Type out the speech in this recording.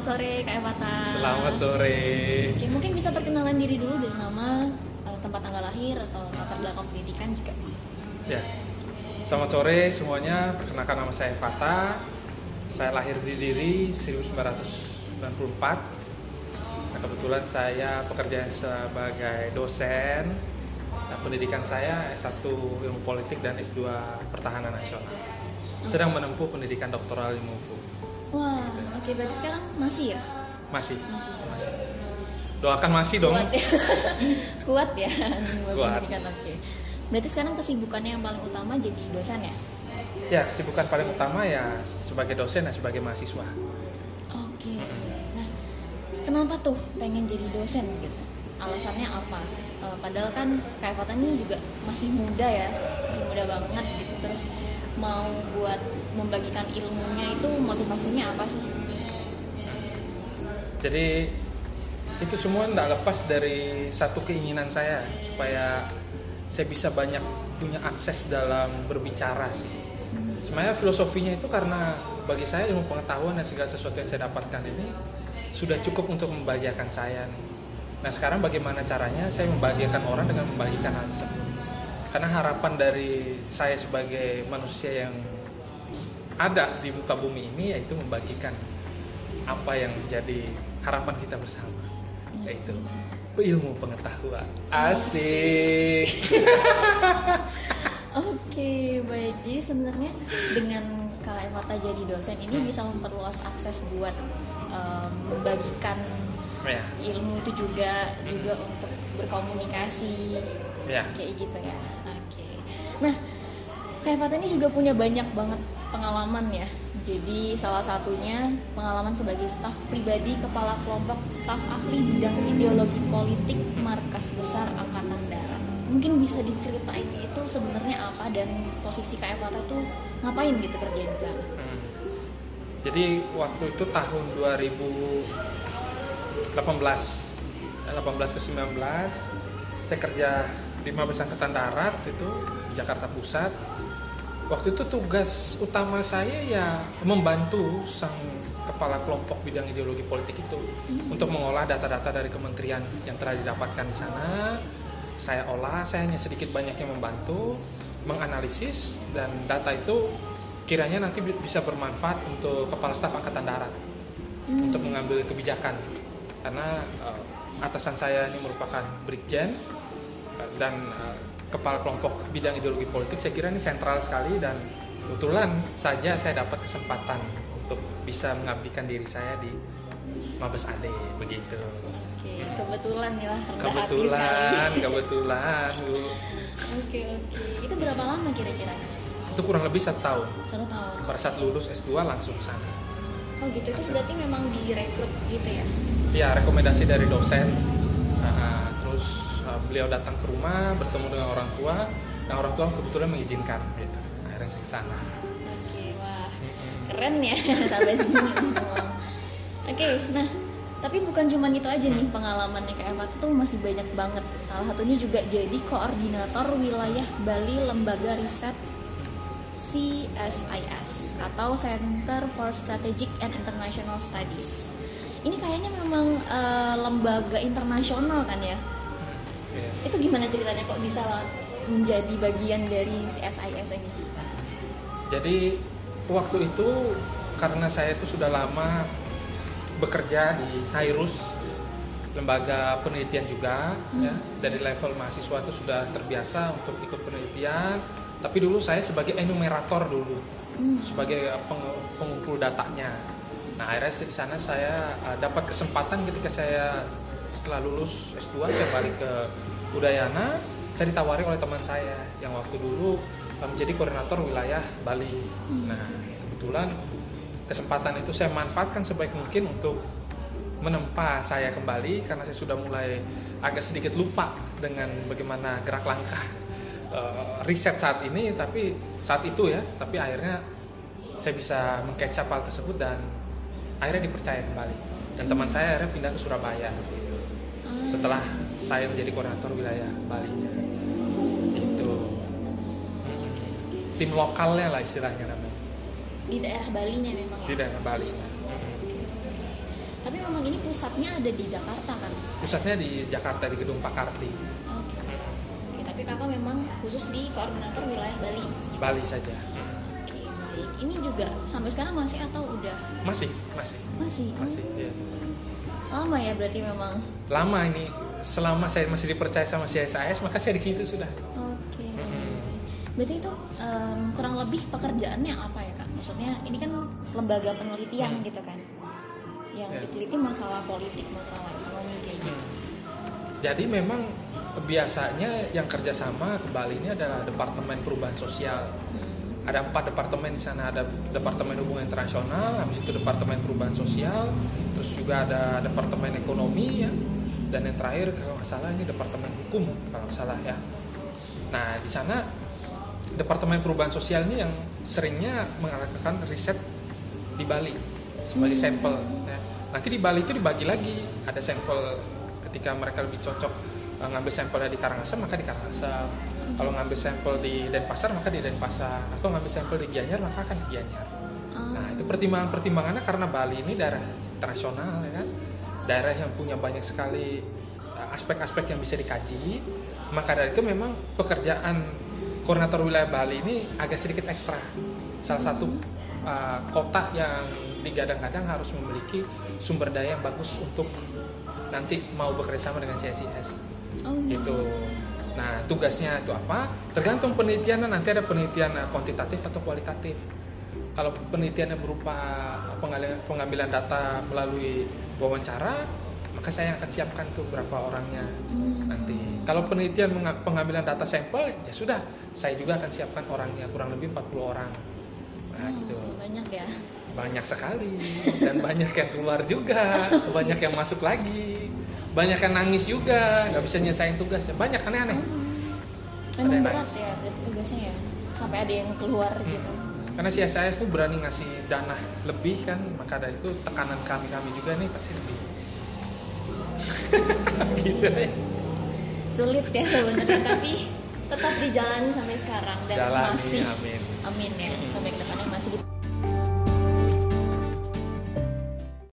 Selamat sore Kak Evata. Selamat sore. Oke, mungkin bisa perkenalan diri dulu dari nama, eh, tempat tanggal lahir atau latar belakang pendidikan juga bisa. Ya. Selamat sore semuanya. Perkenalkan nama saya Fata. Saya lahir di Diri 1994. Nah, kebetulan saya pekerjaan sebagai dosen. Nah, pendidikan saya S1 Ilmu Politik dan S2 Pertahanan Nasional. Sedang menempuh pendidikan doktoral ilmu hukum. Wah, oke berarti sekarang masih ya? Masih. Masih. Masih. Doakan masih dong. Kuat ya. Kuat ya Kuat. oke. Berarti sekarang kesibukannya yang paling utama jadi dosen ya? Ya, kesibukan paling utama ya sebagai dosen dan sebagai mahasiswa. Oke. Nah, kenapa tuh pengen jadi dosen gitu? Alasannya apa? Eh, padahal kan Evata ini juga masih muda ya, masih muda banget gitu. Terus mau buat membagikan ilmunya itu motivasinya apa sih? Jadi itu semua tidak lepas dari satu keinginan saya supaya saya bisa banyak punya akses dalam berbicara sih. Sebenarnya filosofinya itu karena bagi saya ilmu pengetahuan dan segala sesuatu yang saya dapatkan ini sudah cukup untuk membahagiakan saya. nih. Nah sekarang bagaimana caranya saya membahagiakan orang dengan membagikan hal tersebut. Karena harapan dari saya sebagai manusia yang ada di muka bumi ini yaitu membagikan apa yang menjadi harapan kita bersama yaitu ilmu pengetahuan asik Oke, baik. Jadi sebenarnya dengan Kak Evata jadi dosen ini Hmm. bisa memperluas akses buat em, membagikan yeah. ilmu itu juga hmm. juga untuk berkomunikasi yeah. kayak gitu ya oke okay. nah kayak ini juga punya banyak banget pengalaman ya jadi salah satunya pengalaman sebagai staf pribadi kepala kelompok staf ahli bidang ideologi politik markas besar angkatan darat mungkin bisa diceritain itu sebenarnya apa dan posisi kayak Fata tuh ngapain gitu kerjaan di sana hmm. jadi waktu itu tahun 2000 18 18 eh, ke 19 saya kerja di Mabes Angkatan Darat itu di Jakarta Pusat. Waktu itu tugas utama saya ya membantu sang kepala kelompok bidang ideologi politik itu untuk mengolah data-data dari kementerian yang telah didapatkan di sana. Saya olah saya hanya sedikit banyaknya membantu menganalisis dan data itu kiranya nanti bisa bermanfaat untuk kepala staf angkatan darat hmm. untuk mengambil kebijakan karena eh, atasan saya ini merupakan brigjen eh, dan eh, kepala kelompok bidang ideologi politik saya kira ini sentral sekali dan kebetulan saja saya dapat kesempatan untuk bisa mengabdikan diri saya di Mabes AD begitu Oke, kebetulan ya kebetulan kebetulan Bu. Oke oke, itu berapa lama kira-kira? itu kurang lebih satu tahun Satu tahun. pada saat lulus S2 langsung sana Oh gitu, itu berarti memang direkrut gitu ya? ya rekomendasi dari dosen. Nah, terus uh, beliau datang ke rumah bertemu dengan orang tua. Dan orang tua kebetulan mengizinkan gitu. Akhirnya saya ke sana. Oke, wah. Keren ya sampai sini. Oke, nah tapi bukan cuma itu aja nih pengalamannya Kak Eva tuh masih banyak banget. Salah satunya juga jadi koordinator wilayah Bali Lembaga Riset CSIS atau Center for Strategic and International Studies. Ini kayaknya memang eh, lembaga internasional kan ya? Oke. Itu gimana ceritanya kok bisa menjadi bagian dari CSIS ini? jadi waktu itu karena saya itu sudah lama bekerja di Cyrus lembaga penelitian juga ya dari level mahasiswa itu sudah terbiasa untuk ikut penelitian tapi dulu saya sebagai enumerator dulu Hmm. sebagai peng- pengumpul datanya. Nah akhirnya di sana saya uh, dapat kesempatan ketika saya setelah lulus S2 saya balik ke Udayana, saya ditawari oleh teman saya yang waktu dulu uh, menjadi koordinator wilayah Bali. Nah kebetulan kesempatan itu saya manfaatkan sebaik mungkin untuk menempa saya kembali karena saya sudah mulai agak sedikit lupa dengan bagaimana gerak langkah eh, riset saat ini tapi saat itu ya tapi akhirnya saya bisa mengcatch up hal tersebut dan akhirnya dipercaya kembali. Dan teman saya akhirnya pindah ke Surabaya. Gitu. setelah saya menjadi koordinator wilayah Bali itu. Mm-mm. tim lokalnya lah istilahnya namanya. Di daerah Balinya memang ya? di daerah Bali memang ini pusatnya ada di Jakarta kan? Pusatnya di Jakarta di Gedung Pakarti, tapi kakak memang khusus di koordinator wilayah Bali. gitu. Bali saja. Oke, baik. Ini juga sampai sekarang masih atau udah? Masih, masih, Masih. Masih. ya. lama ya berarti memang. Lama ini selama saya masih dipercaya sama CSIS maka saya di situ sudah. Oke. Mm-mm. Berarti itu em, kurang lebih pekerjaannya apa ya kak? Maksudnya ini kan lembaga penelitian Hmm. gitu kan, yang Ya. diteliti masalah politik, masalah ekonomi kayak gitu. Hmm. Jadi memang biasanya yang kerjasama ke Bali ini adalah Departemen Perubahan Sosial. Ada empat departemen di sana. Ada Departemen Hubungan Internasional, habis itu Departemen Perubahan Sosial, terus juga ada Departemen Ekonomi ya, dan yang terakhir kalau nggak salah ini Departemen Hukum kalau nggak salah ya. Nah di sana Departemen Perubahan Sosial ini yang seringnya mengadakan riset di Bali sebagai sampel. ya. Nanti di Bali itu dibagi lagi, ada sampel ketika mereka lebih cocok eh, ngambil sampelnya di Karangasem maka di Karangasem. Kalau ngambil sampel di Denpasar maka di Denpasar, atau ngambil sampel di Gianyar maka akan di Gianyar. Ah, Nah itu pertimbangan-pertimbangannya karena Bali ini daerah internasional ya kan, daerah yang punya banyak sekali uh, aspek-aspek yang bisa dikaji. Maka dari itu memang pekerjaan koordinator wilayah Bali ini agak sedikit ekstra. Salah satu uh, kota yang digadang-gadang harus memiliki sumber daya yang bagus untuk nanti mau bekerja sama dengan CSIS oh iya. itu. Nah, tugasnya itu apa? Tergantung penelitiannya nanti ada penelitian eh, kuantitatif atau kualitatif. Kalau penelitiannya berupa pengambilan data melalui wawancara, maka saya akan siapkan tuh berapa orangnya Hmm. nanti. Kalau penelitian pengambilan data sampel, ya sudah, saya juga akan siapkan orangnya kurang lebih 40 orang. Nah, Oh, itu banyak ya. Banyak sekali dan banyak yang keluar juga, banyak yang masuk lagi, banyak yang nangis juga, nggak bisa nyelesain tugas ya, banyak aneh-aneh. Memang yang berat nangis. ya berarti tugasnya ya. Sampai ada yang keluar Hmm. gitu. Karena CSIS tuh berani ngasih dana lebih kan, maka dari itu tekanan kami kami juga nih pasti lebih. gitu ya. Sulit ya sebenarnya tapi tetap dijalani sampai sekarang dan Jalani, masih amin. amin ya sampai